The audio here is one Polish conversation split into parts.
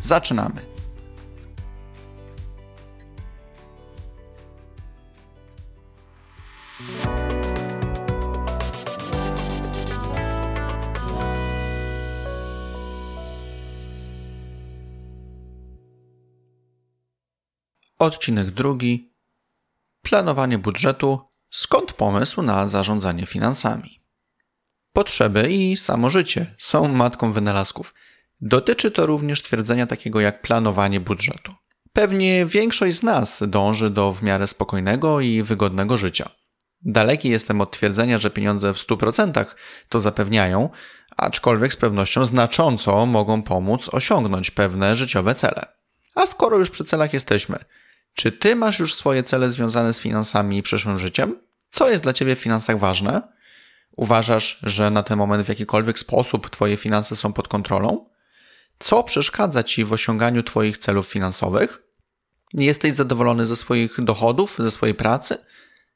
Zaczynamy! Odcinek drugi. Planowanie budżetu. Skąd pomysł na zarządzanie finansami? Potrzeby i samo życie są matką wynalazków. Dotyczy to również twierdzenia takiego jak planowanie budżetu. Pewnie większość z nas dąży do w miarę spokojnego i wygodnego życia. Daleki jestem od twierdzenia, że pieniądze w 100% to zapewniają, aczkolwiek z pewnością znacząco mogą pomóc osiągnąć pewne życiowe cele. A skoro już przy celach jesteśmy, czy ty masz już swoje cele związane z finansami i przyszłym życiem? Co jest dla ciebie w finansach ważne? Uważasz, że na ten moment w jakikolwiek sposób twoje finanse są pod kontrolą? Co przeszkadza ci w osiąganiu twoich celów finansowych? Nie jesteś zadowolony ze swoich dochodów, ze swojej pracy?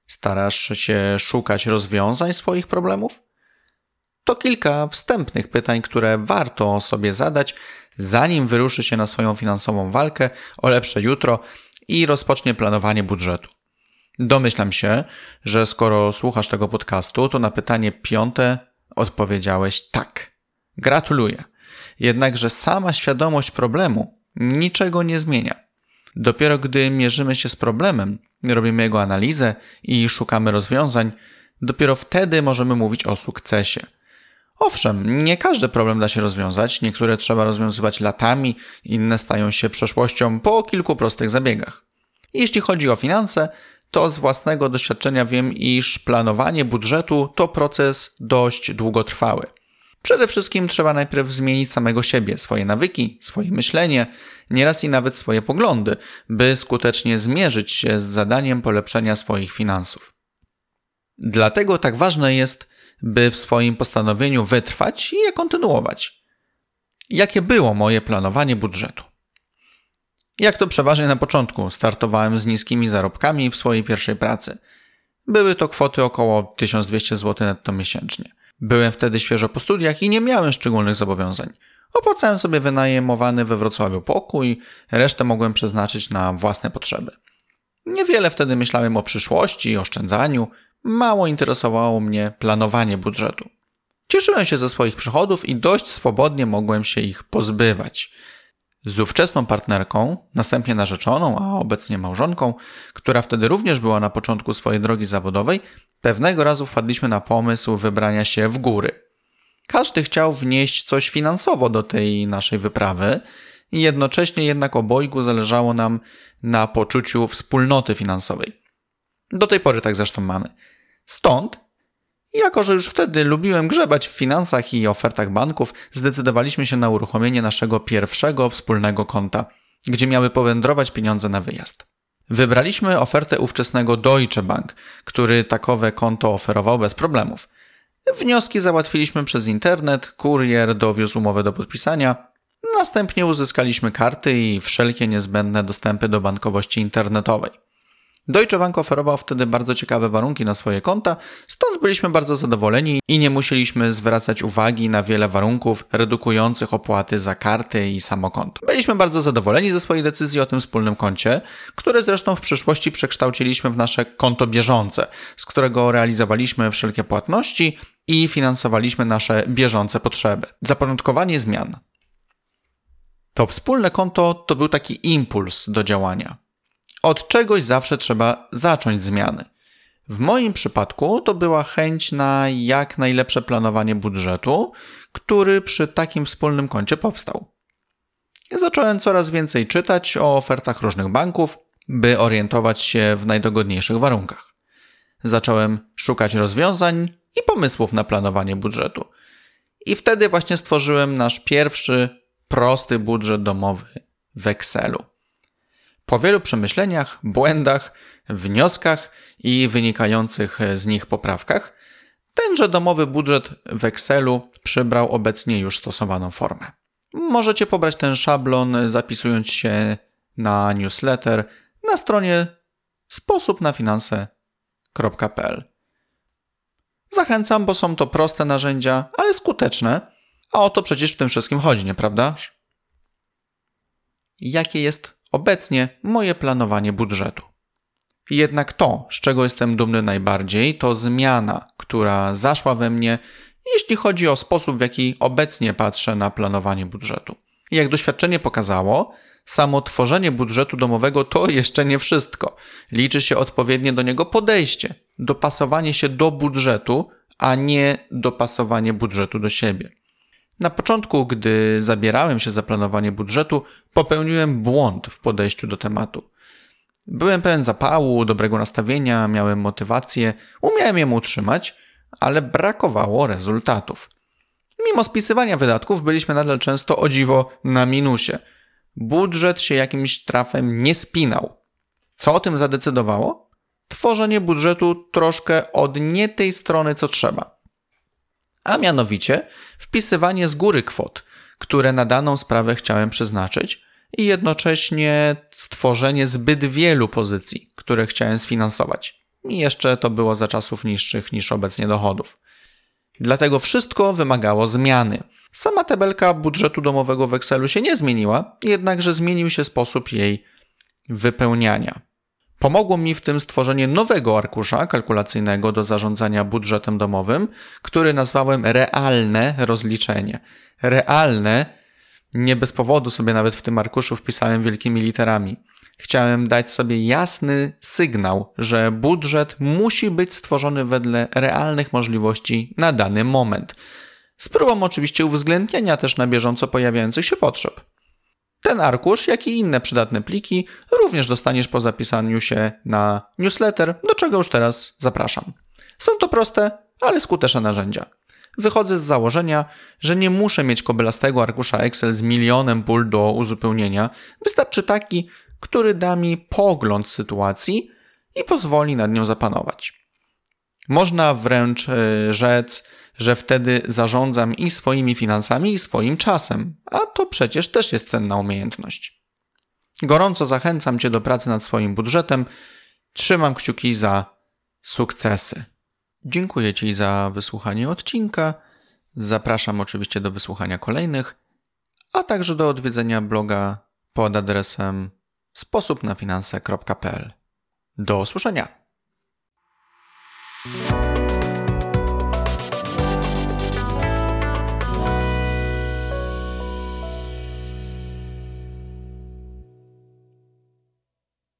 Starasz się szukać rozwiązań swoich problemów? To kilka wstępnych pytań, które warto sobie zadać, zanim wyruszy się na swoją finansową walkę o lepsze jutro i rozpocznie planowanie budżetu. Domyślam się, że skoro słuchasz tego podcastu, to na pytanie piąte odpowiedziałeś tak. Gratuluję. Jednakże sama świadomość problemu niczego nie zmienia. Dopiero gdy mierzymy się z problemem, robimy jego analizę i szukamy rozwiązań, dopiero wtedy możemy mówić o sukcesie. Owszem, nie każdy problem da się rozwiązać, niektóre trzeba rozwiązywać latami, inne stają się przeszłością po kilku prostych zabiegach. Jeśli chodzi o finanse, to z własnego doświadczenia wiem, iż planowanie budżetu to proces dość długotrwały. Przede wszystkim trzeba najpierw zmienić samego siebie, swoje nawyki, swoje myślenie, nieraz i nawet swoje poglądy, by skutecznie zmierzyć się z zadaniem polepszenia swoich finansów. Dlatego tak ważne jest, by w swoim postanowieniu wytrwać i je kontynuować. Jakie było moje planowanie budżetu? Jak to przeważnie na początku, startowałem z niskimi zarobkami w swojej pierwszej pracy. Były to kwoty około 1200 zł netto miesięcznie. Byłem wtedy świeżo po studiach i nie miałem szczególnych zobowiązań. Opłacałem sobie wynajmowany we Wrocławiu pokój, resztę mogłem przeznaczyć na własne potrzeby. Niewiele wtedy myślałem o przyszłości, oszczędzaniu, mało interesowało mnie planowanie budżetu. Cieszyłem się ze swoich przychodów i dość swobodnie mogłem się ich pozbywać. Z ówczesną partnerką, następnie narzeczoną, a obecnie małżonką, która wtedy również była na początku swojej drogi zawodowej, pewnego razu wpadliśmy na pomysł wybrania się w góry. Każdy chciał wnieść coś finansowo do tej naszej wyprawy jednocześnie jednak obojgu zależało nam na poczuciu wspólnoty finansowej. Do tej pory tak zresztą mamy. Stąd, jako że już wtedy lubiłem grzebać w finansach i ofertach banków, zdecydowaliśmy się na uruchomienie naszego pierwszego wspólnego konta, gdzie miały powędrować pieniądze na wyjazd. Wybraliśmy ofertę ówczesnego Deutsche Bank, który takowe konto oferował bez problemów. Wnioski załatwiliśmy przez internet, kurier dowiózł umowę do podpisania, następnie uzyskaliśmy karty i wszelkie niezbędne dostępy do bankowości internetowej. Deutsche Bank oferował wtedy bardzo ciekawe warunki na swoje konta, stąd byliśmy bardzo zadowoleni i nie musieliśmy zwracać uwagi na wiele warunków redukujących opłaty za karty i samo konto. Byliśmy bardzo zadowoleni ze swojej decyzji o tym wspólnym koncie, które zresztą w przyszłości przekształciliśmy w nasze konto bieżące, z którego realizowaliśmy wszelkie płatności i finansowaliśmy nasze bieżące potrzeby. Zaporządkowanie zmian. To wspólne konto to był taki impuls do działania. Od czegoś zawsze trzeba zacząć zmiany. W moim przypadku to była chęć na jak najlepsze planowanie budżetu, który przy takim wspólnym koncie powstał. Zacząłem coraz więcej czytać o ofertach różnych banków, by orientować się w najdogodniejszych warunkach. Zacząłem szukać rozwiązań i pomysłów na planowanie budżetu. I wtedy właśnie stworzyłem nasz pierwszy prosty budżet domowy w Excelu. Po wielu przemyśleniach, błędach, wnioskach i wynikających z nich poprawkach, tenże domowy budżet w Excelu przybrał obecnie już stosowaną formę. Możecie pobrać ten szablon zapisując się na newsletter na stronie sposobnafinanse.pl. Zachęcam, bo są to proste narzędzia, ale skuteczne, a o to przecież w tym wszystkim chodzi, nieprawda? Jakie jest obecnie moje planowanie budżetu? Jednak to, z czego jestem dumny najbardziej, to zmiana, która zaszła we mnie, jeśli chodzi o sposób, w jaki obecnie patrzę na planowanie budżetu. Jak doświadczenie pokazało, samo tworzenie budżetu domowego to jeszcze nie wszystko. Liczy się odpowiednie do niego podejście, dopasowanie się do budżetu, a nie dopasowanie budżetu do siebie. Na początku, gdy zabierałem się za planowanie budżetu, popełniłem błąd w podejściu do tematu. Byłem pełen zapału, dobrego nastawienia, miałem motywację, umiałem ją utrzymać, ale brakowało rezultatów. Mimo spisywania wydatków byliśmy nadal często o dziwo na minusie. Budżet się jakimś trafem nie spinał. Co o tym zadecydowało? Tworzenie budżetu troszkę od nie tej strony, co trzeba. A mianowicie wpisywanie z góry kwot, które na daną sprawę chciałem przeznaczyć i jednocześnie stworzenie zbyt wielu pozycji, które chciałem sfinansować. I jeszcze to było za czasów niższych niż obecnie dochodów. Dlatego wszystko wymagało zmiany. Sama tabelka budżetu domowego w Excelu się nie zmieniła, jednakże zmienił się sposób jej wypełniania. Pomogło mi w tym stworzenie nowego arkusza kalkulacyjnego do zarządzania budżetem domowym, który nazwałem realne rozliczenie. Realne, nie bez powodu sobie nawet w tym arkuszu wpisałem wielkimi literami. Chciałem dać sobie jasny sygnał, że budżet musi być stworzony wedle realnych możliwości na dany moment. Z próbą oczywiście uwzględnienia też na bieżąco pojawiających się potrzeb. Ten arkusz, jak i inne przydatne pliki również dostaniesz po zapisaniu się na newsletter, do czego już teraz zapraszam. Są to proste, ale skuteczne narzędzia. Wychodzę z założenia, że nie muszę mieć kobylastego arkusza Excel z milionem pól do uzupełnienia. Wystarczy taki, który da mi pogląd sytuacji i pozwoli nad nią zapanować. Można wręcz yy, rzec, że wtedy zarządzam i swoimi finansami, i swoim czasem, a to przecież też jest cenna umiejętność. Gorąco zachęcam Cię do pracy nad swoim budżetem. Trzymam kciuki za sukcesy. Dziękuję Ci za wysłuchanie odcinka. Zapraszam oczywiście do wysłuchania kolejnych, a także do odwiedzenia bloga pod adresem sposobnafinanse.pl. Do usłyszenia.